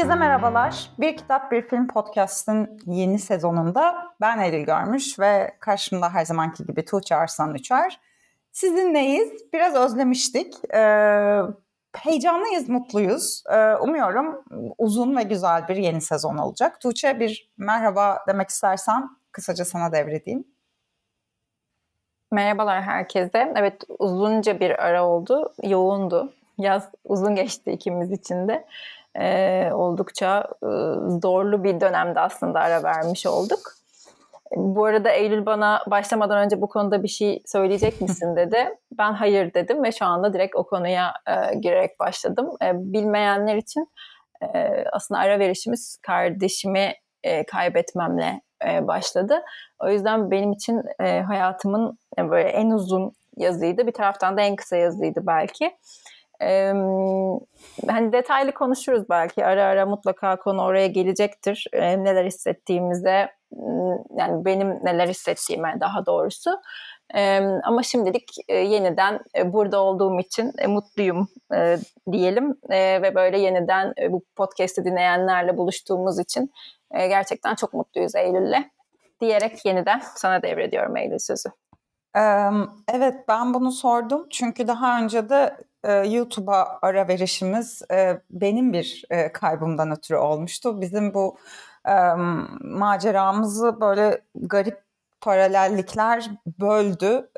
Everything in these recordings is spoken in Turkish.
Herkese merhabalar. Bir Kitap Bir Film Podcast'ın yeni sezonunda ben Eril Görmüş ve karşımda her zamanki gibi Tuğçe Arslan Üçer. Sizinleyiz. Biraz özlemiştik. Ee, heyecanlıyız, mutluyuz. Ee, umuyorum uzun ve güzel bir yeni sezon olacak. Tuğçe bir merhaba demek istersen kısaca sana devredeyim. Merhabalar herkese. Evet uzunca bir ara oldu. Yoğundu. Yaz uzun geçti ikimiz için de e, oldukça e, zorlu bir dönemde aslında ara vermiş olduk. Bu arada Eylül bana başlamadan önce bu konuda bir şey söyleyecek misin dedi. Ben hayır dedim ve şu anda direkt o konuya e, girerek başladım. E, bilmeyenler için e, aslında ara verişimiz kardeşimi e, kaybetmemle e, başladı. O yüzden benim için e, hayatımın e, böyle en uzun yazıydı. Bir taraftan da en kısa yazıydı belki. Hani detaylı konuşuruz belki ara ara mutlaka konu oraya gelecektir. Neler hissettiğimize yani benim neler hissettiğime daha doğrusu. Ama şimdilik e, yeniden e, burada olduğum için e, mutluyum diyelim ve böyle yeniden bu podcast'i dinleyenlerle buluştuğumuz için gerçekten çok mutluyuz Eylül'le diyerek yeniden sana devrediyorum Eylül sözü. Evet ben bunu sordum çünkü daha önce de YouTube'a ara verişimiz benim bir kaybımdan ötürü olmuştu. Bizim bu maceramızı böyle garip paralellikler böldü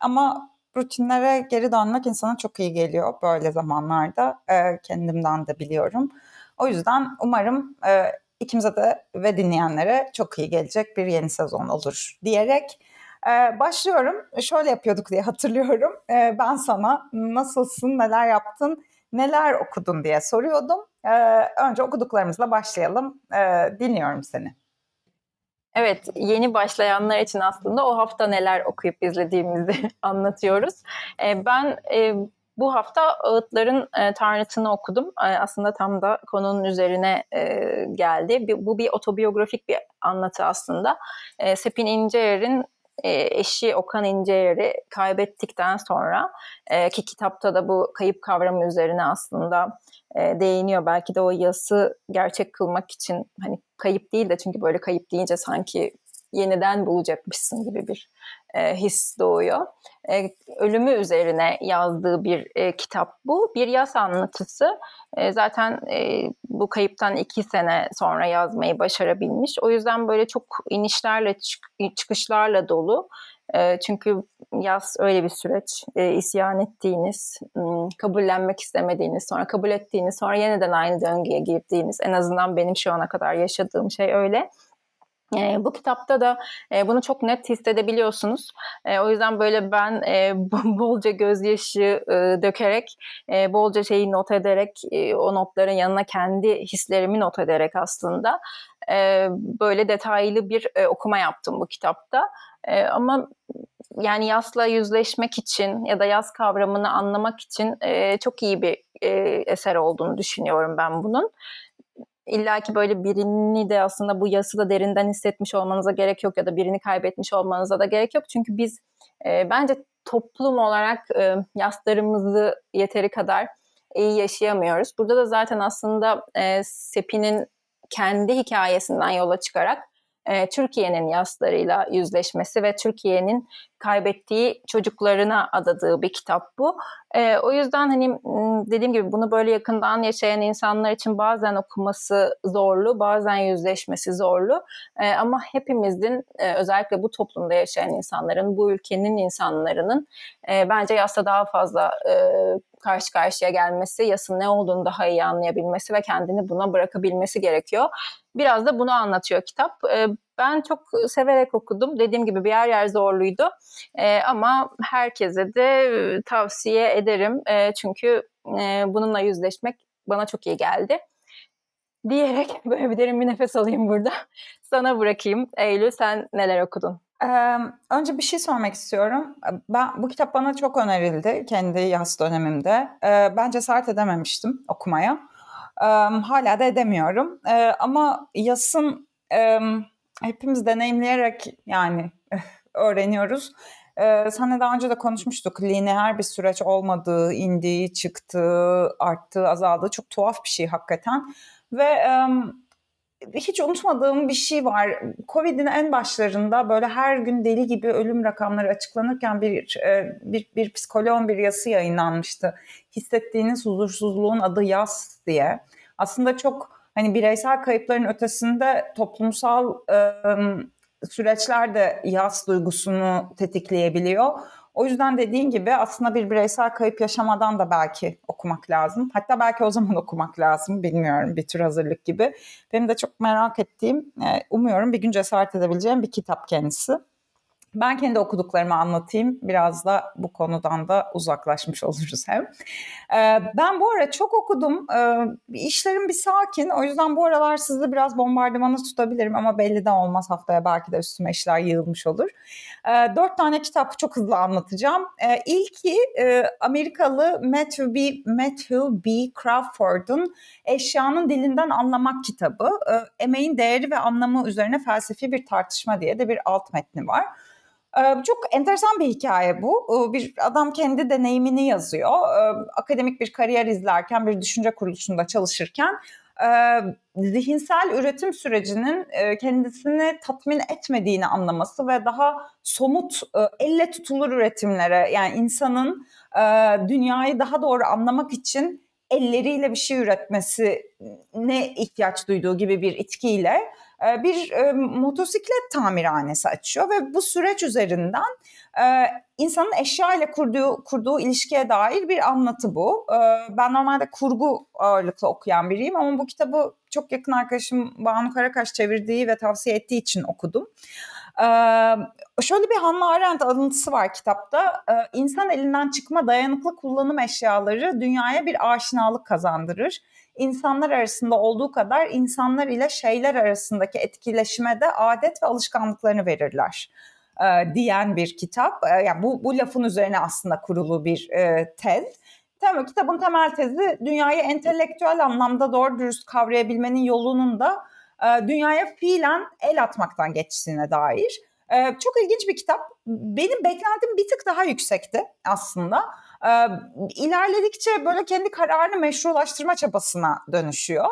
ama rutinlere geri dönmek insana çok iyi geliyor böyle zamanlarda kendimden de biliyorum. O yüzden umarım ikimize de ve dinleyenlere çok iyi gelecek bir yeni sezon olur diyerek ee, başlıyorum. Şöyle yapıyorduk diye hatırlıyorum. Ee, ben sana nasılsın, neler yaptın, neler okudun diye soruyordum. Ee, önce okuduklarımızla başlayalım. Ee, dinliyorum seni. Evet, yeni başlayanlar için aslında o hafta neler okuyup izlediğimizi anlatıyoruz. Ee, ben e, bu hafta Ağıtların e, Tanrıçını okudum. E, aslında tam da konunun üzerine e, geldi. Bir, bu bir otobiyografik bir anlatı aslında. E, Sepin İnceer'in e, eşi Okan İnceyer'i kaybettikten sonra e, ki kitapta da bu kayıp kavramı üzerine aslında e, değiniyor. Belki de o yası gerçek kılmak için hani kayıp değil de çünkü böyle kayıp deyince sanki yeniden bulacakmışsın gibi bir e, his doğuyor. E, ölümü üzerine yazdığı bir e, kitap bu. Bir yaz anlatısı. E, zaten e, bu kayıptan iki sene sonra yazmayı başarabilmiş. O yüzden böyle çok inişlerle çık- çıkışlarla dolu. E, çünkü yaz öyle bir süreç. E, isyan ettiğiniz, kabullenmek istemediğiniz, sonra kabul ettiğiniz, sonra yeniden aynı döngüye girdiğiniz. En azından benim şu ana kadar yaşadığım şey öyle. E, bu kitapta da e, bunu çok net hissedebiliyorsunuz. E, o yüzden böyle ben e, bolca gözyaşı e, dökerek, e, bolca şeyi not ederek, e, o notların yanına kendi hislerimi not ederek aslında e, böyle detaylı bir e, okuma yaptım bu kitapta. E, ama yani yasla yüzleşmek için ya da yaz kavramını anlamak için e, çok iyi bir e, eser olduğunu düşünüyorum ben bunun. İlla ki böyle birini de aslında bu yası da derinden hissetmiş olmanıza gerek yok ya da birini kaybetmiş olmanıza da gerek yok. Çünkü biz e, bence toplum olarak e, yaslarımızı yeteri kadar iyi yaşayamıyoruz. Burada da zaten aslında e, Sepi'nin kendi hikayesinden yola çıkarak e, Türkiye'nin yaslarıyla yüzleşmesi ve Türkiye'nin kaybettiği çocuklarına adadığı bir kitap bu. E, o yüzden hani dediğim gibi bunu böyle yakından yaşayan insanlar için bazen okuması zorlu, bazen yüzleşmesi zorlu. E, ama hepimizin e, özellikle bu toplumda yaşayan insanların, bu ülkenin insanların e, bence yasla daha fazla e, karşı karşıya gelmesi, yasın ne olduğunu daha iyi anlayabilmesi ve kendini buna bırakabilmesi gerekiyor. Biraz da bunu anlatıyor kitap. E, ben çok severek okudum. Dediğim gibi bir yer yer zorluydu. E, ama herkese de tavsiye ederim. E, çünkü e, bununla yüzleşmek bana çok iyi geldi. Diyerek böyle bir derin bir nefes alayım burada. Sana bırakayım. Eylül sen neler okudun? Ee, önce bir şey sormak istiyorum. Ben bu kitap bana çok önerildi kendi yaz dönemimde. Ee, ben cesaret edememiştim okumaya. Ee, hala da edemiyorum. Ee, ama yasın e, hepimiz deneyimleyerek yani öğreniyoruz. e, seninle daha önce de konuşmuştuk. Lineer bir süreç olmadığı, indiği, çıktığı, arttığı, azaldığı çok tuhaf bir şey hakikaten. Ve e, hiç unutmadığım bir şey var. Covid'in en başlarında böyle her gün deli gibi ölüm rakamları açıklanırken bir e, bir, bir psikoloğun bir yazısı yayınlanmıştı. Hissettiğiniz huzursuzluğun adı yaz diye. Aslında çok hani bireysel kayıpların ötesinde toplumsal e, süreçler de yaz duygusunu tetikleyebiliyor. O yüzden dediğin gibi aslında bir bireysel kayıp yaşamadan da belki okumak lazım. Hatta belki o zaman okumak lazım bilmiyorum bir tür hazırlık gibi. Benim de çok merak ettiğim, e, umuyorum bir gün cesaret edebileceğim bir kitap kendisi. Ben kendi okuduklarımı anlatayım. Biraz da bu konudan da uzaklaşmış oluruz hem. Ee, ben bu ara çok okudum. Ee, bir sakin. O yüzden bu aralar sizi biraz bombardımanı tutabilirim ama belli de olmaz. Haftaya belki de üstüme işler yığılmış olur. Ee, dört tane kitap çok hızlı anlatacağım. Ee, ilki e, Amerikalı Matthew B. Matthew B. Crawford'un Eşyanın Dilinden Anlamak kitabı. Ee, emeğin değeri ve anlamı üzerine felsefi bir tartışma diye de bir alt metni var. Çok enteresan bir hikaye bu. Bir adam kendi deneyimini yazıyor. Akademik bir kariyer izlerken, bir düşünce kuruluşunda çalışırken zihinsel üretim sürecinin kendisini tatmin etmediğini anlaması ve daha somut, elle tutulur üretimlere yani insanın dünyayı daha doğru anlamak için elleriyle bir şey üretmesi ne ihtiyaç duyduğu gibi bir itkiyle e, bir e, motosiklet tamirhanesi açıyor ve bu süreç üzerinden e, insanın eşya ile kurduğu, kurduğu ilişkiye dair bir anlatı bu. Ben normalde kurgu ağırlıklı okuyan biriyim ama bu kitabı çok yakın arkadaşım Banu Karakaş çevirdiği ve tavsiye ettiği için okudum. Şöyle bir Hannah Arendt alıntısı var kitapta. İnsan elinden çıkma dayanıklı kullanım eşyaları dünyaya bir aşinalık kazandırır insanlar arasında olduğu kadar insanlar ile şeyler arasındaki etkileşime de adet ve alışkanlıklarını verirler diyen bir kitap. E, yani bu, bu lafın üzerine aslında kurulu bir tez. Tabii kitabın temel tezi dünyayı entelektüel anlamda doğru dürüst kavrayabilmenin yolunun da e, dünyaya fiilen el atmaktan geçtiğine dair. E, çok ilginç bir kitap. Benim beklentim bir tık daha yüksekti aslında e, ilerledikçe böyle kendi kararını meşrulaştırma çabasına dönüşüyor.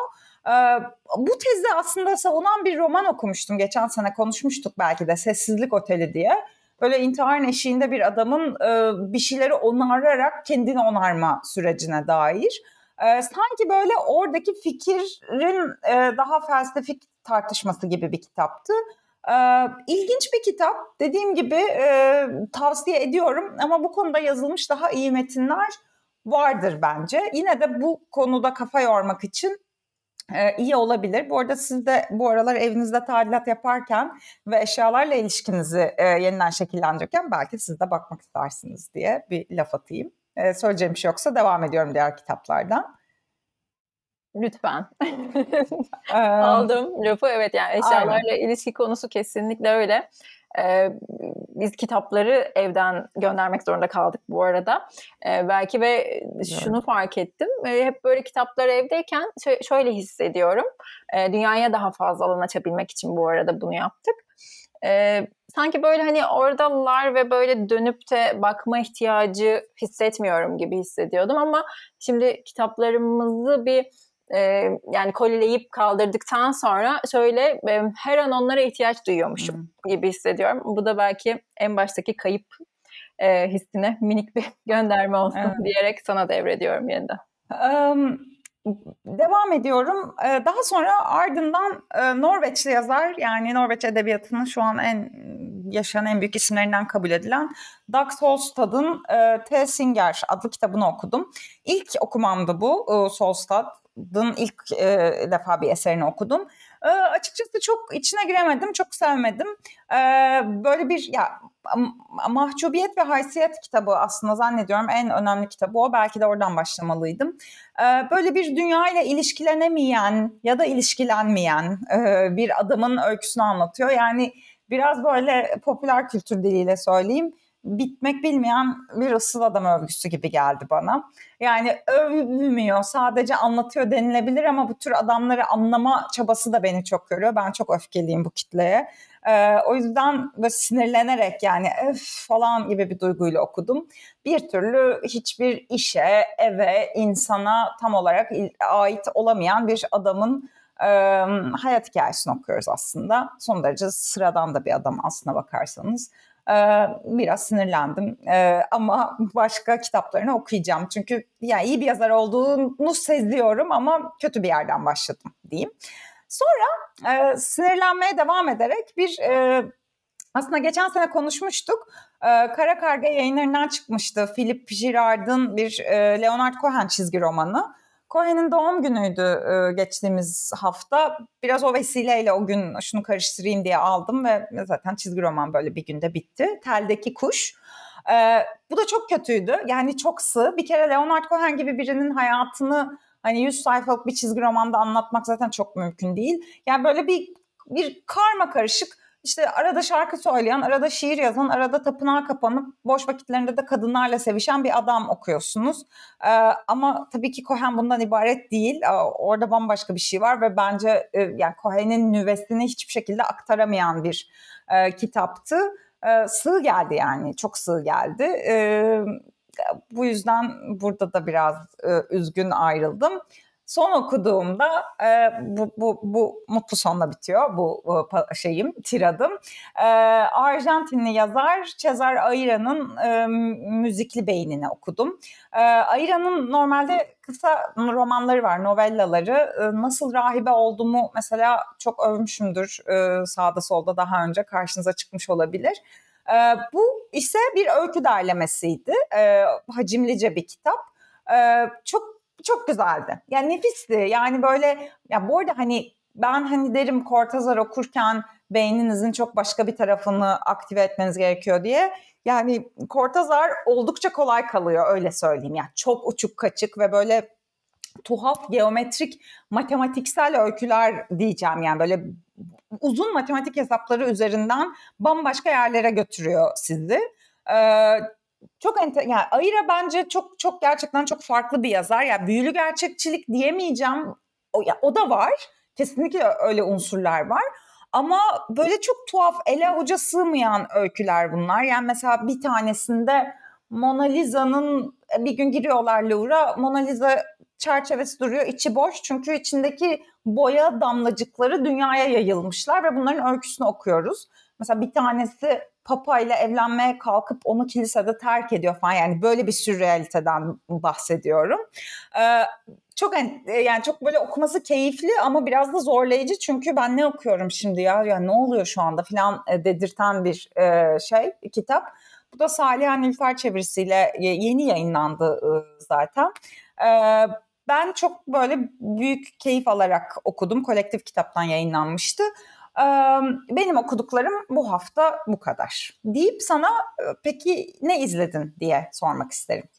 Bu tezi aslında savunan bir roman okumuştum. Geçen sene konuşmuştuk belki de Sessizlik Oteli diye. Böyle intihar eşiğinde bir adamın e, bir şeyleri onararak kendini onarma sürecine dair. E, sanki böyle oradaki fikrin e, daha felsefik tartışması gibi bir kitaptı. Ee, ilginç bir kitap. Dediğim gibi e, tavsiye ediyorum ama bu konuda yazılmış daha iyi metinler vardır bence. Yine de bu konuda kafa yormak için e, iyi olabilir. Bu arada siz de bu aralar evinizde tadilat yaparken ve eşyalarla ilişkinizi e, yeniden şekillendirirken belki siz de bakmak istersiniz diye bir laf atayım. E, söyleyeceğim bir şey yoksa devam ediyorum diğer kitaplardan. Lütfen. Aldım lafı. Evet yani eşyalarla Aynen. ilişki konusu kesinlikle öyle. Ee, biz kitapları evden göndermek zorunda kaldık bu arada. Ee, belki ve şunu evet. fark ettim. Ee, hep böyle kitaplar evdeyken şöyle hissediyorum. Ee, dünyaya daha fazla alan açabilmek için bu arada bunu yaptık. Ee, sanki böyle hani oradalar ve böyle dönüp de bakma ihtiyacı hissetmiyorum gibi hissediyordum ama şimdi kitaplarımızı bir e, yani kolileyip kaldırdıktan sonra şöyle e, her an onlara ihtiyaç duyuyormuşum hmm. gibi hissediyorum. Bu da belki en baştaki kayıp e, hissine minik bir gönderme olsun evet. diyerek sana devrediyorum yeniden. Um, devam ediyorum. Daha sonra ardından Norveçli yazar yani Norveç edebiyatının şu an en yaşayan en büyük isimlerinden kabul edilen Dag Solstad'ın T. Singer adlı kitabını okudum. İlk okumamdı bu Solstad. Solstad'ın ilk e, defa bir eserini okudum. E, açıkçası çok içine giremedim, çok sevmedim. E, böyle bir ya mahcubiyet ve haysiyet kitabı aslında zannediyorum en önemli kitabı o. Belki de oradan başlamalıydım. E, böyle bir dünya ile ilişkilenemeyen ya da ilişkilenmeyen e, bir adamın öyküsünü anlatıyor. Yani biraz böyle popüler kültür diliyle söyleyeyim bitmek bilmeyen bir ıssız adam övgüsü gibi geldi bana. Yani övmüyor, sadece anlatıyor denilebilir ama bu tür adamları anlama çabası da beni çok görüyor. Ben çok öfkeliyim bu kitleye. Ee, o yüzden böyle sinirlenerek yani öf falan gibi bir duyguyla okudum. Bir türlü hiçbir işe, eve, insana tam olarak ait olamayan bir adamın e, hayat hikayesini okuyoruz aslında. Son derece sıradan da bir adam aslına bakarsanız. E, biraz sinirlendim e, ama başka kitaplarını okuyacağım. Çünkü yani iyi bir yazar olduğunu seziyorum ama kötü bir yerden başladım diyeyim. Sonra e, sinirlenmeye devam ederek bir e, aslında geçen sene konuşmuştuk. E, Kara Karga yayınlarından çıkmıştı. Philip Girard'ın bir e, Leonard Cohen çizgi romanı. Cohen'in doğum günüydü e, geçtiğimiz hafta. Biraz o vesileyle o gün şunu karıştırayım diye aldım ve zaten çizgi roman böyle bir günde bitti. Teldeki Kuş. E, bu da çok kötüydü. Yani çok sığ. Bir kere Leonard Cohen gibi birinin hayatını hani 100 sayfalık bir çizgi romanda anlatmak zaten çok mümkün değil. Yani böyle bir bir karma karışık işte arada şarkı söyleyen, arada şiir yazan, arada tapınağa kapanıp boş vakitlerinde de kadınlarla sevişen bir adam okuyorsunuz. Ee, ama tabii ki Cohen bundan ibaret değil. Ee, orada bambaşka bir şey var ve bence e, yani Cohen'in nüvesini hiçbir şekilde aktaramayan bir e, kitaptı. E, sığ geldi yani, çok sığ geldi. E, bu yüzden burada da biraz e, üzgün ayrıldım. Son okuduğumda e, bu, bu, bu mutlu sonla bitiyor bu, bu şeyim, tiradım. E, Arjantinli yazar Cesar Ayra'nın e, müzikli beynini okudum. E, Ayra'nın normalde kısa romanları var, novellaları. E, nasıl rahibe olduğumu mesela çok övmüşümdür e, sağda solda daha önce karşınıza çıkmış olabilir. E, bu ise bir öykü derlemesiydi. E, hacimlice bir kitap. E, çok çok güzeldi. Yani nefisti. Yani böyle ya bu arada hani ben hani derim Cortazar okurken beyninizin çok başka bir tarafını aktive etmeniz gerekiyor diye. Yani Cortazar oldukça kolay kalıyor öyle söyleyeyim. Yani çok uçuk kaçık ve böyle tuhaf geometrik matematiksel öyküler diyeceğim yani böyle uzun matematik hesapları üzerinden bambaşka yerlere götürüyor sizi. Ee, çok enter yani Ayra bence çok çok gerçekten çok farklı bir yazar. Yani büyülü gerçekçilik diyemeyeceğim. O, ya, o da var. Kesinlikle öyle unsurlar var. Ama böyle çok tuhaf ele avuca sığmayan öyküler bunlar. Yani mesela bir tanesinde Mona Lisa'nın bir gün giriyorlar Louvre'a. Mona Lisa çerçevesi duruyor. içi boş çünkü içindeki boya damlacıkları dünyaya yayılmışlar ve bunların öyküsünü okuyoruz. Mesela bir tanesi Papa ile evlenmeye kalkıp onu kilisede terk ediyor falan. Yani böyle bir sürrealiteden bahsediyorum. Ee, çok yani çok böyle okuması keyifli ama biraz da zorlayıcı çünkü ben ne okuyorum şimdi ya ya ne oluyor şu anda falan e, dedirten bir e, şey kitap. Bu da Salih Nilüfer çevirisiyle yeni yayınlandı e, zaten. E, ben çok böyle büyük keyif alarak okudum. Kolektif kitaptan yayınlanmıştı benim okuduklarım bu hafta bu kadar deyip sana peki ne izledin diye sormak isterim.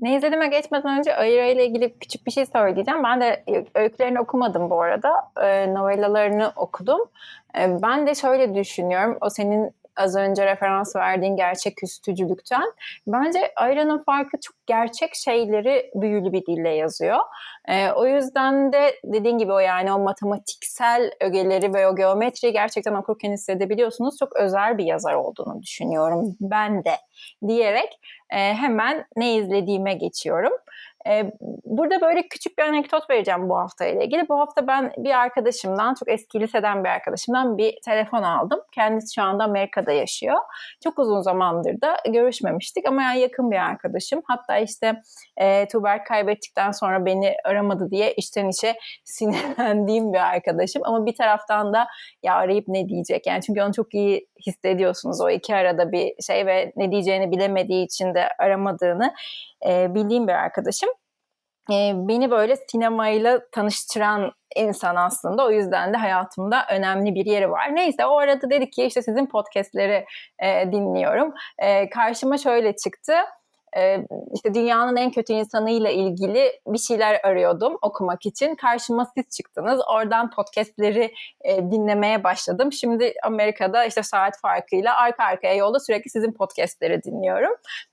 Ne izlediğime geçmeden önce Ayıra ile ilgili küçük bir şey söyleyeceğim. Ben de öykülerini okumadım bu arada. E, novellalarını okudum. E, ben de şöyle düşünüyorum. O senin az önce referans verdiğin gerçek üstücülükten. Bence Ayra'nın farkı çok gerçek şeyleri büyülü bir dille yazıyor. E, o yüzden de dediğin gibi o yani o matematiksel ögeleri ve o geometriyi gerçekten okurken hissedebiliyorsunuz. Çok özel bir yazar olduğunu düşünüyorum ben de diyerek e, hemen ne izlediğime geçiyorum. Ee, burada böyle küçük bir anekdot vereceğim bu hafta ile ilgili. Bu hafta ben bir arkadaşımdan, çok eski liseden bir arkadaşımdan bir telefon aldım. Kendisi şu anda Amerika'da yaşıyor. Çok uzun zamandır da görüşmemiştik ama yani yakın bir arkadaşım. Hatta işte e, Tuğberk kaybettikten sonra beni aramadı diye içten içe sinirlendiğim bir arkadaşım. Ama bir taraftan da ya arayıp ne diyecek? Yani çünkü onu çok iyi hissediyorsunuz o iki arada bir şey ve ne diyeceğini bilemediği için de aramadığını e, bildiğim bir arkadaşım. E, beni böyle sinemayla tanıştıran insan aslında. O yüzden de hayatımda önemli bir yeri var. Neyse o arada dedi ki işte sizin podcastleri e, dinliyorum. E, karşıma şöyle çıktı. E, işte dünyanın en kötü insanıyla ilgili bir şeyler arıyordum okumak için. Karşıma siz çıktınız. Oradan podcastleri e, dinlemeye başladım. Şimdi Amerika'da işte saat farkıyla arka arkaya yolda sürekli sizin podcastleri dinliyorum.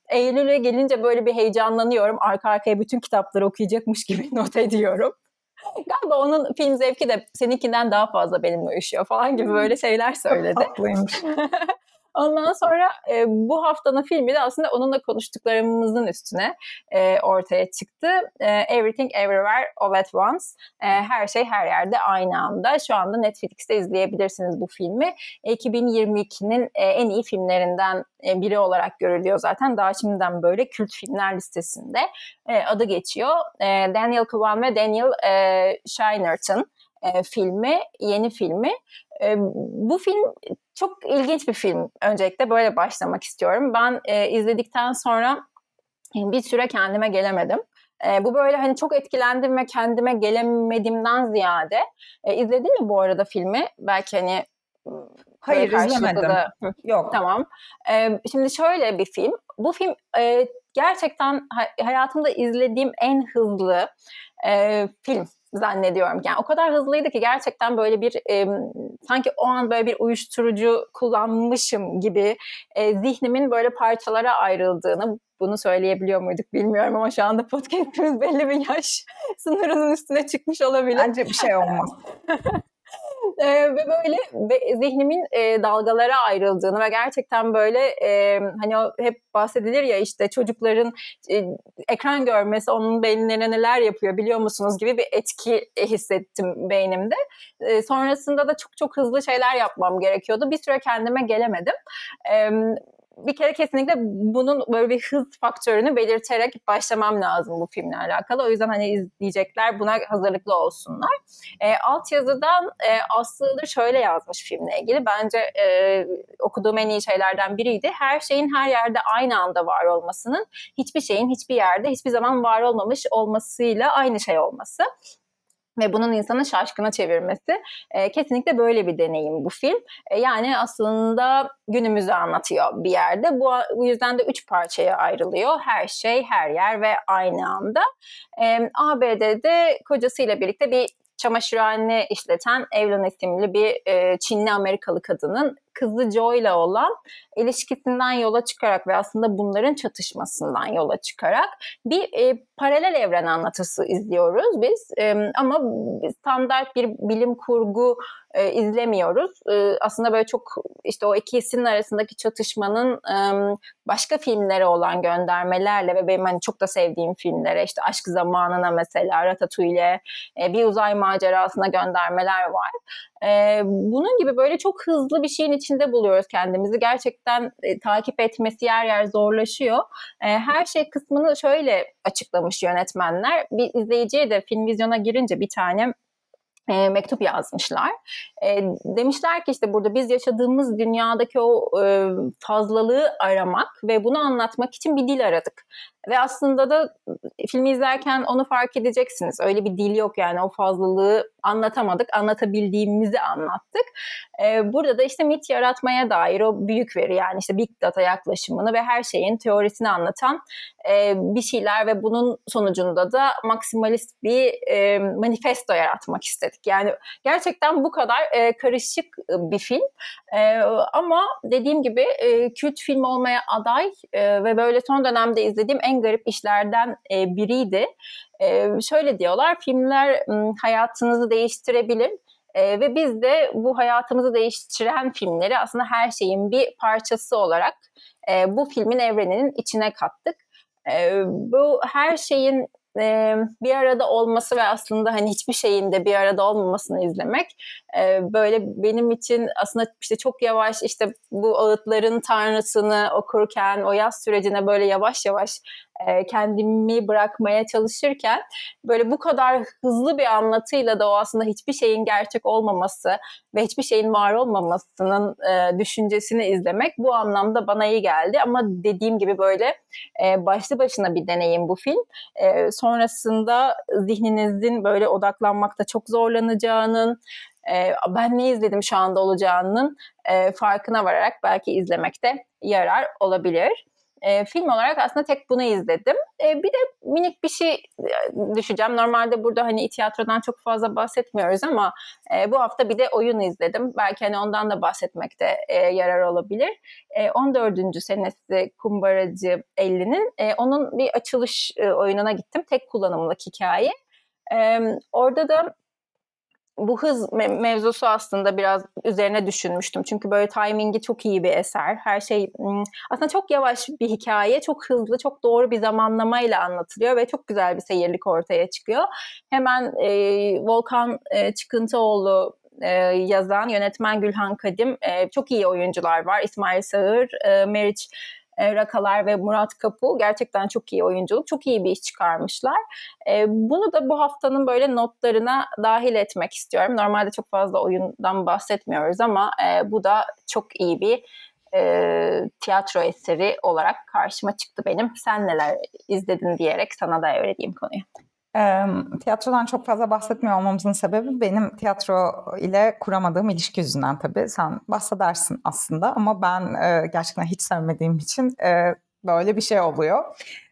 Eylül'e gelince böyle bir heyecanlanıyorum. Arka arkaya bütün kitapları okuyacakmış gibi not ediyorum. Galiba onun film zevki de seninkinden daha fazla benimle uyuşuyor falan gibi böyle şeyler söyledi. Haklıymış. Ondan sonra e, bu haftanın filmi de aslında onunla konuştuklarımızın üstüne e, ortaya çıktı. E, Everything Everywhere All at Once. E, her şey her yerde aynı anda. Şu anda Netflix'te izleyebilirsiniz bu filmi. 2022'nin e, en iyi filmlerinden e, biri olarak görülüyor zaten. Daha şimdiden böyle kült filmler listesinde e, adı geçiyor. E, Daniel Kwan ve Daniel e, Scheinert'ın e, filmi, yeni filmi. E, bu film çok ilginç bir film. Öncelikle böyle başlamak istiyorum. Ben e, izledikten sonra bir süre kendime gelemedim. E, bu böyle hani çok etkilendim ve kendime gelemediğimden ziyade. E, izledin mi bu arada filmi? Belki hani Hayır izlemedim. Da... Yok. Tamam. E, şimdi şöyle bir film. Bu film e, gerçekten hayatımda izlediğim en hızlı e, film zannediyorum. Yani o kadar hızlıydı ki gerçekten böyle bir e, sanki o an böyle bir uyuşturucu kullanmışım gibi e, zihnimin böyle parçalara ayrıldığını bunu söyleyebiliyor muyduk bilmiyorum ama şu anda podcastimiz belli bir yaş sınırının üstüne çıkmış olabilir. Bence bir şey olmaz. e, ve böyle zihnimin e, dalgalara ayrıldığını ve gerçekten böyle e, hani hep bahsedilir ya işte çocukların e, ekran görmesi onun beynine neler yapıyor biliyor musunuz gibi bir etki hissettim beynimde. E, sonrasında da çok çok hızlı şeyler yapmam gerekiyordu. Bir süre kendime gelemedim. E, bir kere kesinlikle bunun böyle bir hız faktörünü belirterek başlamam lazım bu filmle alakalı. O yüzden hani izleyecekler buna hazırlıklı olsunlar. E, altyazıdan e, Aslı şöyle yazmış filmle ilgili. Bence e, okuduğum en iyi şeylerden biriydi. Her şeyin her yerde aynı anda var olmasının hiçbir şeyin hiçbir yerde hiçbir zaman var olmamış olmasıyla aynı şey olması ve bunun insanı şaşkına çevirmesi e, kesinlikle böyle bir deneyim bu film. E, yani aslında günümüzü anlatıyor bir yerde. Bu, bu yüzden de üç parçaya ayrılıyor. Her şey, her yer ve aynı anda. E, ABD'de kocasıyla birlikte bir çamaşırhane işleten Evelyn isimli bir e, Çinli Amerikalı kadının kızı Joy ile olan ilişkisinden yola çıkarak ve aslında bunların çatışmasından yola çıkarak bir e, paralel evren anlatısı izliyoruz biz. E, ama standart bir bilim kurgu e, izlemiyoruz. E, aslında böyle çok işte o ikisinin arasındaki çatışmanın e, başka filmlere olan göndermelerle ve benim hani çok da sevdiğim filmlere işte Aşk Zamanına mesela Ratatouille e, bir uzay macerasına göndermeler var. E, bunun gibi böyle çok hızlı bir şeyin içinde buluyoruz kendimizi. Gerçekten e, takip etmesi yer yer zorlaşıyor. E, her şey kısmını şöyle açıklamış yönetmenler. Bir izleyiciye de film vizyona girince bir tane e, mektup yazmışlar. E, demişler ki işte burada biz yaşadığımız dünyadaki o e, fazlalığı aramak ve bunu anlatmak için bir dil aradık. Ve aslında da filmi izlerken onu fark edeceksiniz. Öyle bir dil yok yani o fazlalığı anlatamadık, anlatabildiğimizi anlattık. Ee, burada da işte mit yaratmaya dair o büyük veri yani işte big data yaklaşımını ve her şeyin teorisini anlatan e, bir şeyler ve bunun sonucunda da maksimalist bir e, manifesto yaratmak istedik. Yani gerçekten bu kadar e, karışık bir film e, ama dediğim gibi e, kült film olmaya aday e, ve böyle son dönemde izlediğim en garip işlerden e, biriydi. E, şöyle diyorlar, filmler hayatınızı değiştirebilir. E, ve biz de bu hayatımızı değiştiren filmleri aslında her şeyin bir parçası olarak e, bu filmin evreninin içine kattık. E, bu her şeyin e, bir arada olması ve aslında hani hiçbir şeyin de bir arada olmamasını izlemek e, böyle benim için aslında işte çok yavaş işte bu ağıtların tanrısını okurken o yaz sürecine böyle yavaş yavaş e, kendimi bırakmaya çalışırken böyle bu kadar hızlı bir anlatıyla da o aslında hiçbir şeyin gerçek olmaması ve hiçbir şeyin var olmamasının e, düşüncesini izlemek bu anlamda bana iyi geldi. Ama dediğim gibi böyle e, başlı başına bir deneyim bu film. E, sonrasında zihninizin böyle odaklanmakta çok zorlanacağının, e, ben ne izledim şu anda olacağının e, farkına vararak belki izlemekte yarar olabilir. E, film olarak aslında tek bunu izledim. E, bir de minik bir şey e, düşeceğim. Normalde burada hani tiyatrodan çok fazla bahsetmiyoruz ama e, bu hafta bir de oyun izledim. Belki hani ondan da bahsetmekte e, yarar olabilir. E, 14. senesi Kumbaracı 50'nin e, onun bir açılış e, oyununa gittim. Tek kullanımlık hikaye. E, orada da bu hız mevzusu aslında biraz üzerine düşünmüştüm. Çünkü böyle timingi çok iyi bir eser. Her şey aslında çok yavaş bir hikaye, çok hızlı, çok doğru bir zamanlamayla anlatılıyor ve çok güzel bir seyirlik ortaya çıkıyor. Hemen e, Volkan e, Çıkıntıoğlu e, yazan yönetmen Gülhan Kadim e, çok iyi oyuncular var. İsmail Sağır, e, Meriç e, Rakalar ve Murat Kapu gerçekten çok iyi oyunculuk, çok iyi bir iş çıkarmışlar. E, bunu da bu haftanın böyle notlarına dahil etmek istiyorum. Normalde çok fazla oyundan bahsetmiyoruz ama e, bu da çok iyi bir tiyatro eseri olarak karşıma çıktı benim. Sen neler izledin diyerek sana da öğreteyim konuyu. Tiyatrodan çok fazla bahsetmiyor olmamızın sebebi benim tiyatro ile kuramadığım ilişki yüzünden tabii. Sen bahsedersin aslında ama ben e, gerçekten hiç sevmediğim için e, böyle bir şey oluyor.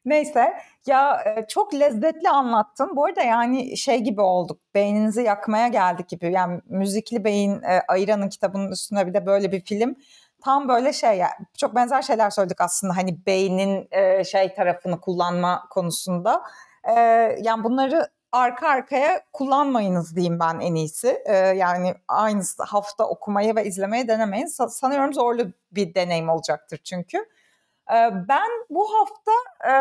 Neyse ya e, çok lezzetli anlattın. Bu arada yani şey gibi olduk. Beyninizi yakmaya geldik gibi. Yani müzikli beyin e, Ayran'ın kitabının üstüne bir de böyle bir film tam böyle şey yani çok benzer şeyler söyledik aslında hani beynin şey tarafını kullanma konusunda. E, yani bunları arka arkaya kullanmayınız diyeyim ben en iyisi. E, yani aynı hafta okumayı ve izlemeyi denemeyin. Sa- sanıyorum zorlu bir deneyim olacaktır çünkü. E, ben bu hafta e,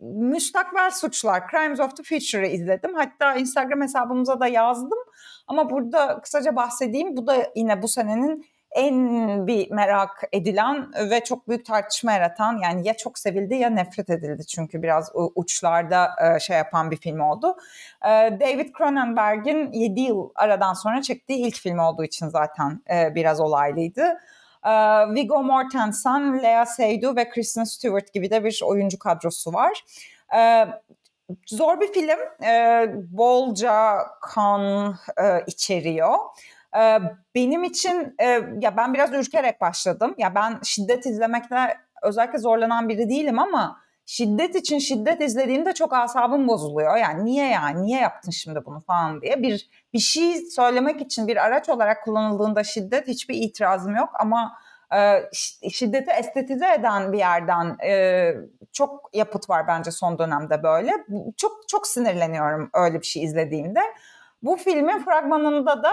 Müstakbel Suçlar, Crimes of the Future'ı izledim. Hatta Instagram hesabımıza da yazdım. Ama burada kısaca bahsedeyim. Bu da yine bu senenin en bir merak edilen ve çok büyük tartışma yaratan yani ya çok sevildi ya nefret edildi çünkü biraz uçlarda e, şey yapan bir film oldu. E, David Cronenberg'in 7 yıl aradan sonra çektiği ilk film olduğu için zaten e, biraz olaylıydı. Viggo Mortensen, Lea Seydoux ve Kristen Stewart gibi de bir oyuncu kadrosu var. Zor bir film, bolca kan içeriyor. Ee, benim için e, ya ben biraz ürkerek başladım. Ya ben şiddet izlemekte özellikle zorlanan biri değilim ama şiddet için şiddet izlediğimde çok asabım bozuluyor. Yani niye yani niye yaptın şimdi bunu falan diye bir bir şey söylemek için bir araç olarak kullanıldığında şiddet hiçbir itirazım yok ama e, şiddeti estetize eden bir yerden e, çok yapıt var bence son dönemde böyle. Çok çok sinirleniyorum öyle bir şey izlediğimde. Bu filmin fragmanında da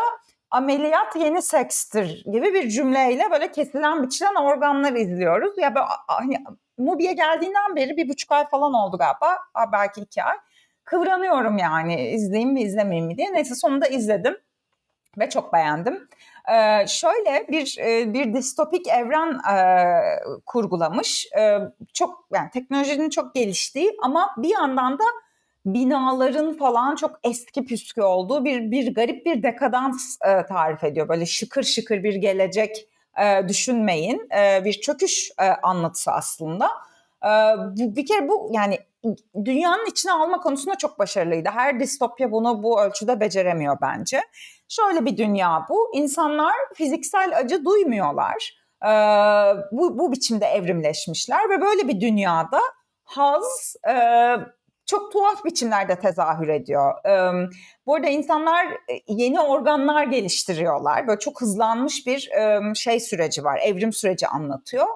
ameliyat yeni sekstir gibi bir cümleyle böyle kesilen biçilen organlar izliyoruz. Ya böyle, hani Mubi'ye geldiğinden beri bir buçuk ay falan oldu galiba. Belki iki ay. Kıvranıyorum yani izleyeyim mi izlemeyeyim mi diye. Neyse sonunda izledim ve çok beğendim. Ee, şöyle bir e, bir distopik evren e, kurgulamış. E, çok yani teknolojinin çok geliştiği ama bir yandan da binaların falan çok eski püskü olduğu bir bir garip bir dekadans e, tarif ediyor. Böyle şıkır şıkır bir gelecek e, düşünmeyin. E, bir çöküş e, anlatısı aslında. E, bu, bir kere bu yani dünyanın içine alma konusunda çok başarılıydı. Her distopya bunu bu ölçüde beceremiyor bence. Şöyle bir dünya bu. İnsanlar fiziksel acı duymuyorlar. E, bu, bu biçimde evrimleşmişler ve böyle bir dünyada haz, e, çok tuhaf biçimlerde tezahür ediyor. Ee, bu arada insanlar yeni organlar geliştiriyorlar. Böyle çok hızlanmış bir e, şey süreci var, evrim süreci anlatıyor.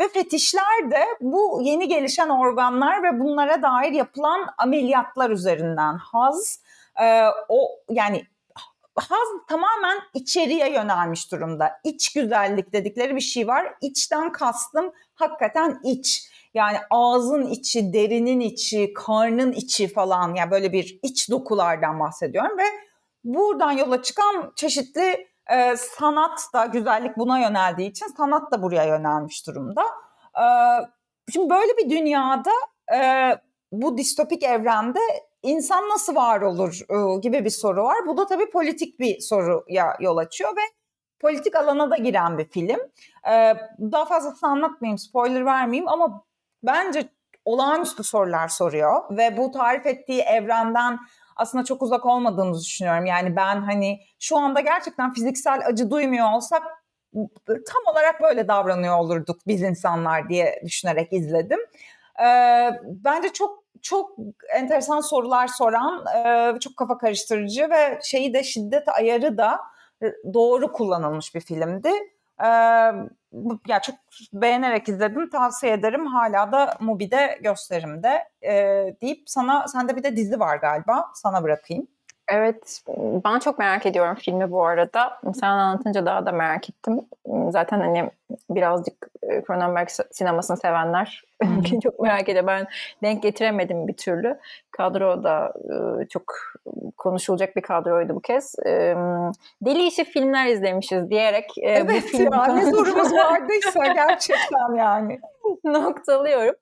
Ve fetişler de bu yeni gelişen organlar ve bunlara dair yapılan ameliyatlar üzerinden haz, e, o yani haz tamamen içeriye yönelmiş durumda. İç güzellik dedikleri bir şey var. İçten kastım hakikaten iç yani ağzın içi, derinin içi, karnın içi falan yani böyle bir iç dokulardan bahsediyorum ve buradan yola çıkan çeşitli e, sanat da güzellik buna yöneldiği için sanat da buraya yönelmiş durumda. E, şimdi böyle bir dünyada e, bu distopik evrende insan nasıl var olur e, gibi bir soru var. Bu da tabii politik bir soruya yol açıyor ve politik alana da giren bir film. E, daha fazlasını anlatmayayım, spoiler vermeyeyim ama bence olağanüstü sorular soruyor ve bu tarif ettiği evrenden aslında çok uzak olmadığımızı düşünüyorum. Yani ben hani şu anda gerçekten fiziksel acı duymuyor olsak tam olarak böyle davranıyor olurduk biz insanlar diye düşünerek izledim. E, bence çok çok enteresan sorular soran, e, çok kafa karıştırıcı ve şeyi de şiddet ayarı da doğru kullanılmış bir filmdi. Ee, ya çok beğenerek izledim. Tavsiye ederim. Hala da Mubi'de gösterimde e, deyip sana sende bir de dizi var galiba. Sana bırakayım. Evet, ben çok merak ediyorum filmi bu arada. Sen anlatınca daha da merak ettim. Zaten hani birazcık e, Cronenberg sinemasını sevenler çok merak ediyor. Ben denk getiremedim bir türlü. Kadro da e, çok konuşulacak bir kadroydu bu kez. E, deli işi filmler izlemişiz diyerek evet, bu filmi... ya ne sorumuz vardıysa gerçekten yani. noktalıyorum.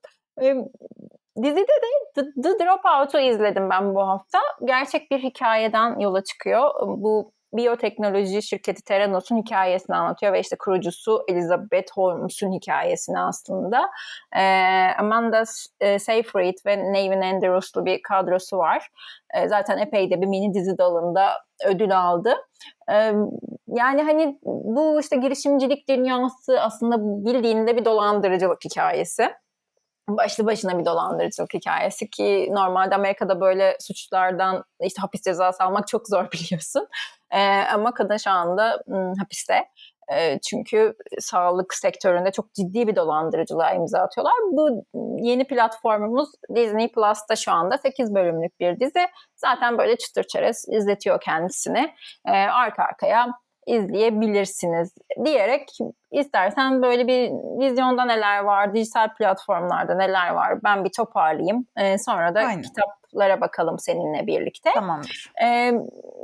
Dizide de The, The Dropout'u izledim ben bu hafta. Gerçek bir hikayeden yola çıkıyor. Bu biyoteknoloji şirketi Theranos'un hikayesini anlatıyor ve işte kurucusu Elizabeth Holmes'un hikayesini aslında. Ee, Amanda e, Seyfried ve Nevin Andrews'lu bir kadrosu var. Ee, zaten epey de bir mini dizi dalında ödül aldı. Ee, yani hani bu işte girişimcilik dünyası aslında bildiğinde bir dolandırıcılık hikayesi başlı başına bir dolandırıcılık hikayesi ki normalde Amerika'da böyle suçlardan işte hapis cezası almak çok zor biliyorsun. Ee, ama kadın şu anda ım, hapiste. E, çünkü sağlık sektöründe çok ciddi bir dolandırıcılığa imza atıyorlar. Bu yeni platformumuz Disney Plus'ta şu anda 8 bölümlük bir dizi. Zaten böyle çıtır çerez izletiyor kendisini. E, arka arkaya izleyebilirsiniz diyerek istersen böyle bir vizyonda neler var, dijital platformlarda neler var ben bir toparlayayım. Ee, sonra da Aynen. kitaplara bakalım seninle birlikte. Tamamdır. Ee,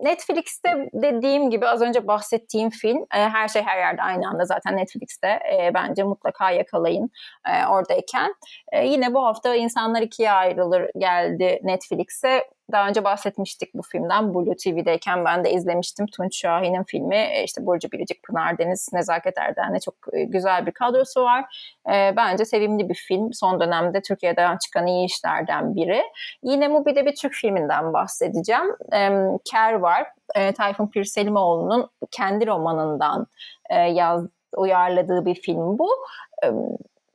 Netflix'te dediğim gibi az önce bahsettiğim film e, her şey her yerde aynı anda zaten Netflix'te e, bence mutlaka yakalayın e, oradayken. E, yine bu hafta insanlar ikiye ayrılır geldi Netflix'e daha önce bahsetmiştik bu filmden. Blue TV'deyken ben de izlemiştim. Tunç Şahin'in filmi. E, işte Burcu Biricik, Pınar Deniz, Nezaket Erden'le çok e, güzel bir kadrosu var. E, bence sevimli bir film. Son dönemde Türkiye'den çıkan iyi işlerden biri. Yine Mubi'de bir Türk filminden bahsedeceğim. Ker var. Tayfun Pirselimoğlu'nun kendi romanından yaz, uyarladığı bir film bu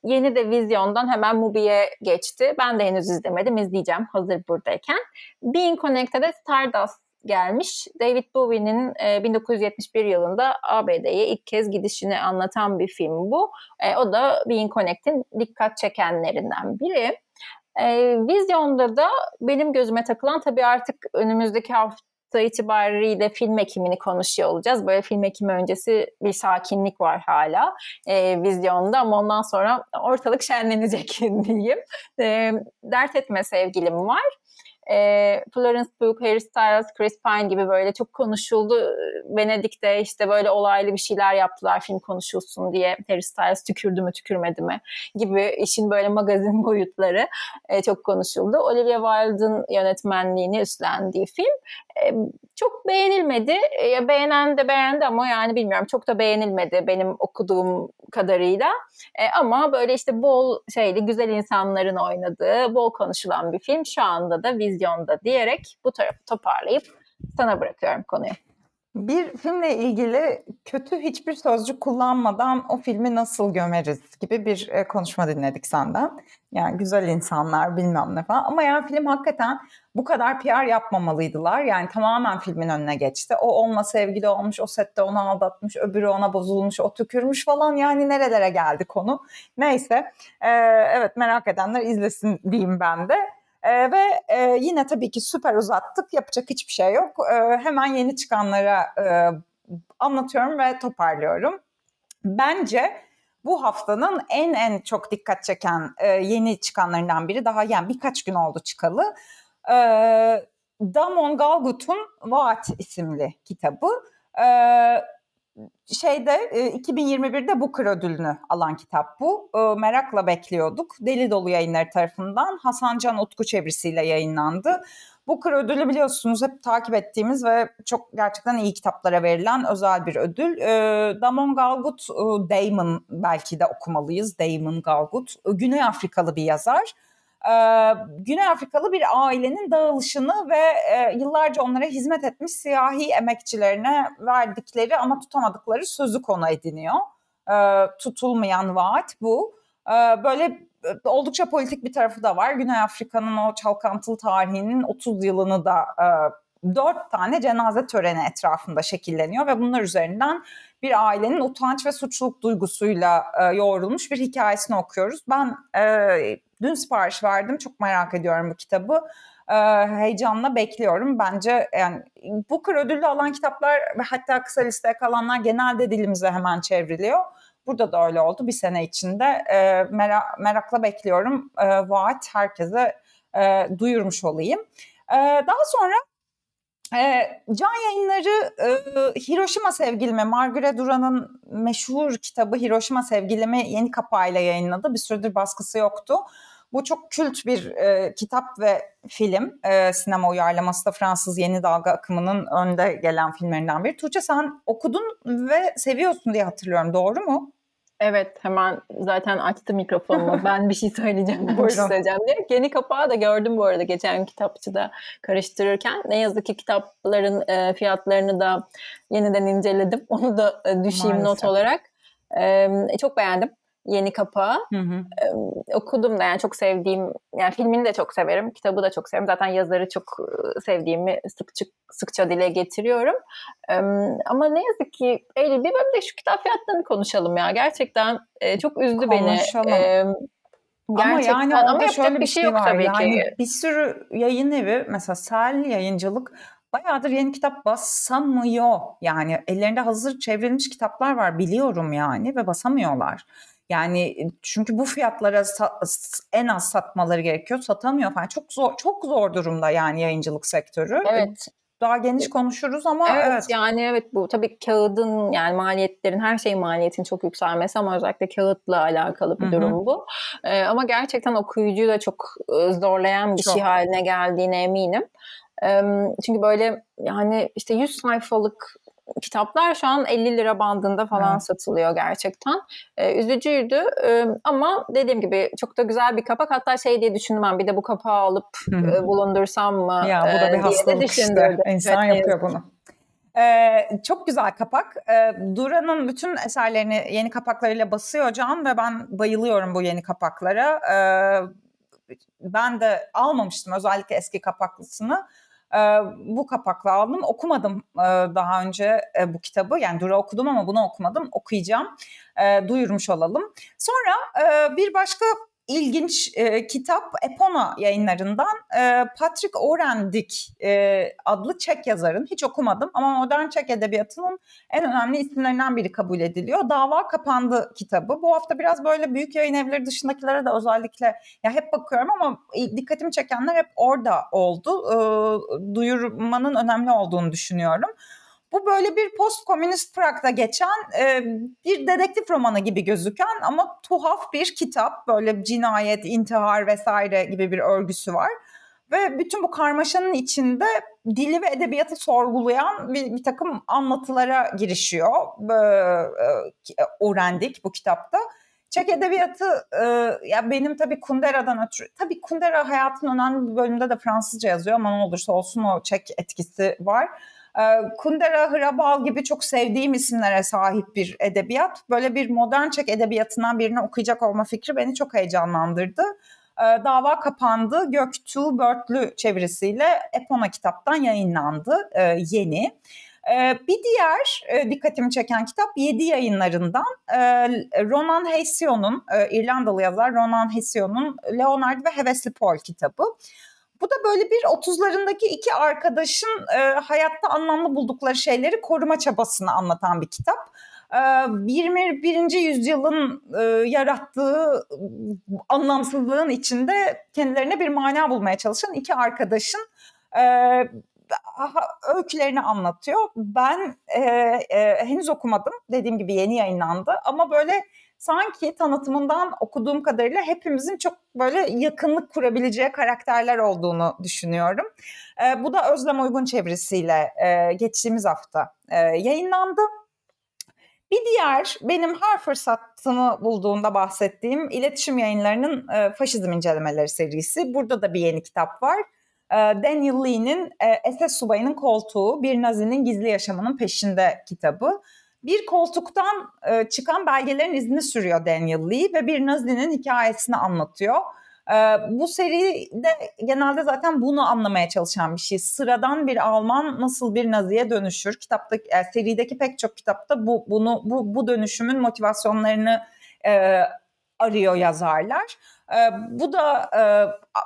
Yeni de vizyondan hemen Mubi'ye geçti. Ben de henüz izlemedim. izleyeceğim hazır buradayken. Being Connected'e Stardust gelmiş. David Bowie'nin e, 1971 yılında ABD'ye ilk kez gidişini anlatan bir film bu. E, o da Being Connected'in dikkat çekenlerinden biri. E, vizyonda da benim gözüme takılan tabii artık önümüzdeki hafta hafta itibariyle film ekimini konuşuyor olacağız. Böyle film ekimi öncesi bir sakinlik var hala e, vizyonda ama ondan sonra ortalık şenlenecek diyeyim. E, dert etme sevgilim var e, Florence Pugh, Harry Styles, Chris Pine gibi böyle çok konuşuldu. Venedik'te işte böyle olaylı bir şeyler yaptılar film konuşulsun diye. Harry Styles tükürdü mü tükürmedi mi gibi işin böyle magazin boyutları e, çok konuşuldu. Olivia Wilde'ın yönetmenliğini üstlendiği film çok beğenilmedi. E, beğenen de beğendi ama yani bilmiyorum çok da beğenilmedi benim okuduğum kadarıyla. E, ama böyle işte bol şeyli güzel insanların oynadığı, bol konuşulan bir film. Şu anda da vizyonda diyerek bu tarafı toparlayıp sana bırakıyorum konuyu. Bir filmle ilgili kötü hiçbir sözcük kullanmadan o filmi nasıl gömeriz gibi bir e, konuşma dinledik senden. Yani güzel insanlar bilmem ne falan. Ama yani film hakikaten bu kadar PR yapmamalıydılar. Yani tamamen filmin önüne geçti. O onunla sevgili olmuş, o sette onu aldatmış, öbürü ona bozulmuş, o tükürmüş falan. Yani nerelere geldi konu. Neyse. Ee, evet merak edenler izlesin diyeyim ben de. E, ve e, yine tabii ki süper uzattık. Yapacak hiçbir şey yok. E, hemen yeni çıkanlara e, anlatıyorum ve toparlıyorum. Bence bu haftanın en en çok dikkat çeken e, yeni çıkanlarından biri daha yani birkaç gün oldu çıkalı. E, Damon Galgut'un Vaat isimli kitabı. E, şeyde 2021'de Booker ödülünü alan kitap bu. Merakla bekliyorduk. Deli Dolu yayınları tarafından Hasan Can Utku çevirisiyle yayınlandı. Booker ödülü biliyorsunuz hep takip ettiğimiz ve çok gerçekten iyi kitaplara verilen özel bir ödül. Damon Galgut, Damon belki de okumalıyız. Damon Galgut. Güney Afrikalı bir yazar. Güney Afrikalı bir ailenin dağılışını ve yıllarca onlara hizmet etmiş siyahi emekçilerine verdikleri ama tutamadıkları sözü konu ediniyor. Tutulmayan vaat bu. Böyle oldukça politik bir tarafı da var. Güney Afrika'nın o çalkantılı tarihinin 30 yılını da dört tane cenaze töreni etrafında şekilleniyor ve bunlar üzerinden bir ailenin utanç ve suçluluk duygusuyla e, yoğrulmuş bir hikayesini okuyoruz. Ben e, dün sipariş verdim. Çok merak ediyorum bu kitabı. E, heyecanla bekliyorum. Bence yani Booker ödüllü alan kitaplar ve hatta kısa listeye kalanlar genelde dilimize hemen çevriliyor. Burada da öyle oldu bir sene içinde. E, merak, merakla bekliyorum. E, vaat herkese e, duyurmuş olayım. E, daha sonra e, Can Yayınları e, Hiroşima Sevgilimi, Margaret Duran'ın meşhur kitabı Hiroşima Sevgilimi yeni kapağıyla yayınladı. Bir süredir baskısı yoktu. Bu çok kült bir e, kitap ve film. E, sinema uyarlaması da Fransız yeni dalga akımının önde gelen filmlerinden biri. Tuğçe sen okudun ve seviyorsun diye hatırlıyorum. Doğru mu? Evet hemen zaten açtı mikrofonumu. Ben bir şey söyleyeceğim, bir şey söyleyeceğim diye. Yeni kapağı da gördüm bu arada geçen kitapçıda karıştırırken. Ne yazık ki kitapların e, fiyatlarını da yeniden inceledim. Onu da e, düşeyim Maalesef. not olarak. E, çok beğendim yeni kapağı. Hı hı. Ee, okudum da yani çok sevdiğim, yani filmini de çok severim, kitabı da çok severim. Zaten yazarı çok sevdiğimi sıkça, sıkça dile getiriyorum. Ee, ama ne yazık ki Eylül bir bölümde şu kitap fiyatlarını konuşalım ya. Gerçekten e, çok üzdü konuşalım. beni. Ee, Gerçekten ama yani ama şöyle bir şey, şey var. Tabii yani ki. bir sürü yayın evi mesela Sel Yayıncılık bayağıdır yeni kitap basamıyor. Yani ellerinde hazır çevrilmiş kitaplar var biliyorum yani ve basamıyorlar. Yani çünkü bu fiyatlara en az satmaları gerekiyor. Satamıyor falan. Çok zor çok zor durumda yani yayıncılık sektörü. Evet. Daha geniş konuşuruz ama evet, evet. yani evet bu tabii kağıdın yani maliyetlerin her şey maliyetin çok yükselmesi ama özellikle kağıtla alakalı bir Hı-hı. durum bu. Ee, ama gerçekten okuyucuyu da çok zorlayan bir çok. şey haline geldiğine eminim. Çünkü böyle yani işte 100 sayfalık kitaplar şu an 50 lira bandında falan evet. satılıyor gerçekten. Ee, üzücüydü ee, ama dediğim gibi çok da güzel bir kapak. Hatta şey diye düşündüm ben bir de bu kapağı alıp e, bulundursam mı Ya bu da bir hastalık işte. İnsan evet, yapıyor bunu. Ee, çok güzel kapak. Ee, Dura'nın bütün eserlerini yeni kapaklarıyla basıyor Can ve ben bayılıyorum bu yeni kapaklara. Ee, ben de almamıştım özellikle eski kapaklısını bu kapakla aldım. Okumadım daha önce bu kitabı. Yani Dura okudum ama bunu okumadım. Okuyacağım. duyurmuş olalım. Sonra bir başka ilginç e, kitap Epona yayınlarından e, Patrick Orendik e, adlı Çek yazarın. Hiç okumadım ama modern Çek edebiyatının en önemli isimlerinden biri kabul ediliyor. Dava Kapandı kitabı. Bu hafta biraz böyle büyük yayın evleri dışındakilere de özellikle ya hep bakıyorum ama dikkatimi çekenler hep orada oldu. E, duyurmanın önemli olduğunu düşünüyorum. Bu böyle bir post komünist Prag'da geçen e, bir dedektif romanı gibi gözüken ama tuhaf bir kitap. Böyle cinayet, intihar vesaire gibi bir örgüsü var. Ve bütün bu karmaşanın içinde dili ve edebiyatı sorgulayan bir, bir takım anlatılara girişiyor. E, öğrendik bu kitapta. Çek edebiyatı e, ya benim tabii Kundera'dan ötürü tabii Kundera hayatın önemli bir bölümünde de Fransızca yazıyor ama ne olursa olsun o Çek etkisi var. Ee, Kundera, Hrabal gibi çok sevdiğim isimlere sahip bir edebiyat. Böyle bir modern Çek edebiyatından birini okuyacak olma fikri beni çok heyecanlandırdı. Ee, dava kapandı. Göktuğ Börtlü çevirisiyle Epona kitaptan yayınlandı e, yeni. Ee, bir diğer e, dikkatimi çeken kitap Yedi yayınlarından e, Ronan Hession'un, İrlandalı yazar Ronan Hession'un Leonard ve Hevesli Paul kitabı. Bu da böyle bir 30'larındaki iki arkadaşın e, hayatta anlamlı buldukları şeyleri koruma çabasını anlatan bir kitap. E, 21. yüzyılın e, yarattığı anlamsızlığın içinde kendilerine bir mana bulmaya çalışan iki arkadaşın e, öykülerini anlatıyor. Ben e, e, henüz okumadım. Dediğim gibi yeni yayınlandı ama böyle sanki tanıtımından okuduğum kadarıyla hepimizin çok böyle yakınlık kurabileceği karakterler olduğunu düşünüyorum. E, bu da Özlem Uygun çevresiyle e, geçtiğimiz hafta e, yayınlandı. Bir diğer benim her fırsatımı bulduğunda bahsettiğim iletişim yayınlarının e, faşizm incelemeleri serisi. Burada da bir yeni kitap var. E, Daniel Lee'nin e, SS subayının koltuğu bir nazinin gizli yaşamının peşinde kitabı. Bir koltuktan e, çıkan belgelerin izini sürüyor Daniel Lee ve bir nazinin hikayesini anlatıyor. E, bu seride genelde zaten bunu anlamaya çalışan bir şey. Sıradan bir Alman nasıl bir naziye dönüşür? Kitapta, e, serideki pek çok kitapta bu bunu bu, bu dönüşümün motivasyonlarını e, arıyor yazarlar. Bu da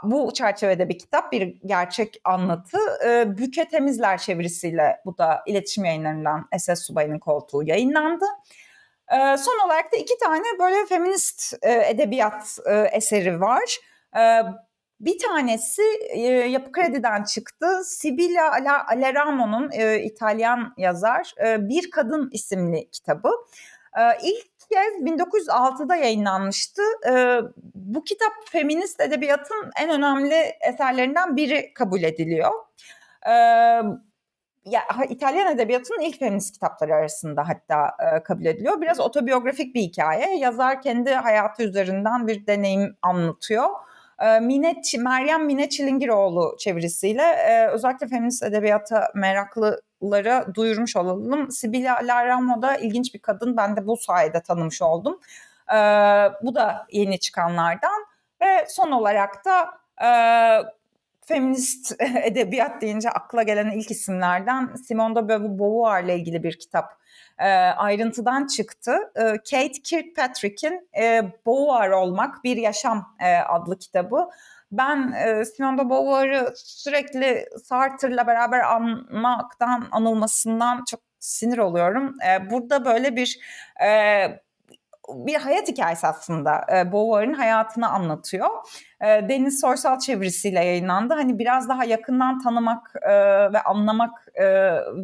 bu çerçevede bir kitap, bir gerçek anlatı. Büke Temizler çevirisiyle bu da iletişim yayınlarından SS Subayı'nın koltuğu yayınlandı. Son olarak da iki tane böyle feminist edebiyat eseri var. Bir tanesi e, Yapı Kredi'den çıktı. Sibilla Aleramo'nun e, İtalyan yazar e, Bir Kadın isimli kitabı. E, ilk kez 1906'da yayınlanmıştı. E, bu kitap feminist edebiyatın en önemli eserlerinden biri kabul ediliyor. E, ya İtalyan edebiyatının ilk feminist kitapları arasında hatta e, kabul ediliyor. Biraz otobiyografik bir hikaye. Yazar kendi hayatı üzerinden bir deneyim anlatıyor. E, Mine, Meryem Mine Çilingiroğlu çevirisiyle e, özellikle feminist edebiyata meraklılara duyurmuş olalım. Sibila Laramo da ilginç bir kadın. Ben de bu sayede tanımış oldum. E, bu da yeni çıkanlardan. Ve son olarak da e, feminist edebiyat deyince akla gelen ilk isimlerden Simone de Beauvoir ile ilgili bir kitap e, ayrıntıdan çıktı. E, Kate Kirkpatrick'in e, Beauvoir Olmak Bir Yaşam e, adlı kitabı. Ben e, Simone de Beauvoir'ı sürekli Sartre'la beraber anmaktan, anılmasından çok sinir oluyorum. E, burada böyle bir e, bir hayat hikayesi aslında. E, Beauvoir'ın hayatını anlatıyor. E, Deniz Soysal çevirisiyle yayınlandı. Hani biraz daha yakından tanımak e, ve anlamak e,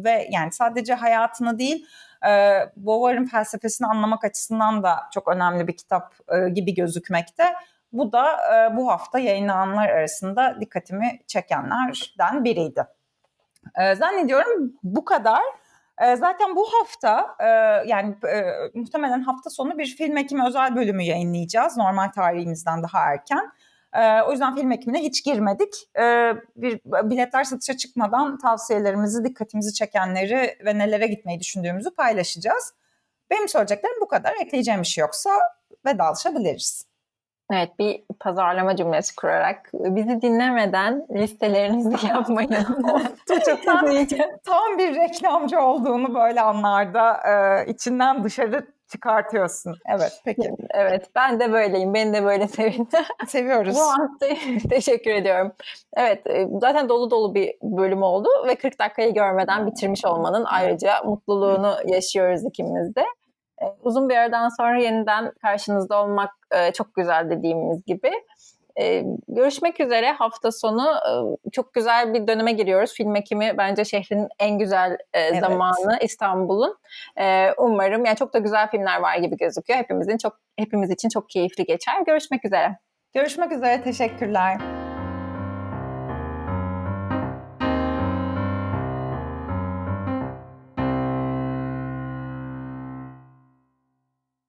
ve yani sadece hayatını değil e, Beauvoir'ın felsefesini anlamak açısından da çok önemli bir kitap e, gibi gözükmekte. Bu da e, bu hafta yayınlananlar arasında dikkatimi çekenlerden biriydi. E, zannediyorum bu kadar. E, zaten bu hafta e, yani e, muhtemelen hafta sonu bir film ekimi özel bölümü yayınlayacağız. Normal tarihimizden daha erken. E, o yüzden film ekimine hiç girmedik. E, bir biletler satışa çıkmadan tavsiyelerimizi, dikkatimizi çekenleri ve nelere gitmeyi düşündüğümüzü paylaşacağız. Benim söyleyeceklerim bu kadar. Ekleyeceğim bir şey yoksa vedalaşabiliriz. Evet bir pazarlama cümlesi kurarak bizi dinlemeden listelerinizi yapmayın. Çok tam, tam bir reklamcı olduğunu böyle anlarda e, içinden dışarı çıkartıyorsun. Evet peki. Evet ben de böyleyim. Beni de böyle sevin. Seviyoruz. Bu hafta teşekkür ediyorum. Evet zaten dolu dolu bir bölüm oldu ve 40 dakikayı görmeden bitirmiş olmanın ayrıca mutluluğunu yaşıyoruz ikimiz de. Uzun bir aradan sonra yeniden karşınızda olmak çok güzel dediğimiz gibi. görüşmek üzere hafta sonu çok güzel bir döneme giriyoruz. Film ekimi bence şehrin en güzel evet. zamanı İstanbul'un. umarım yani çok da güzel filmler var gibi gözüküyor. Hepimizin çok hepimiz için çok keyifli geçer. Görüşmek üzere. Görüşmek üzere. Teşekkürler.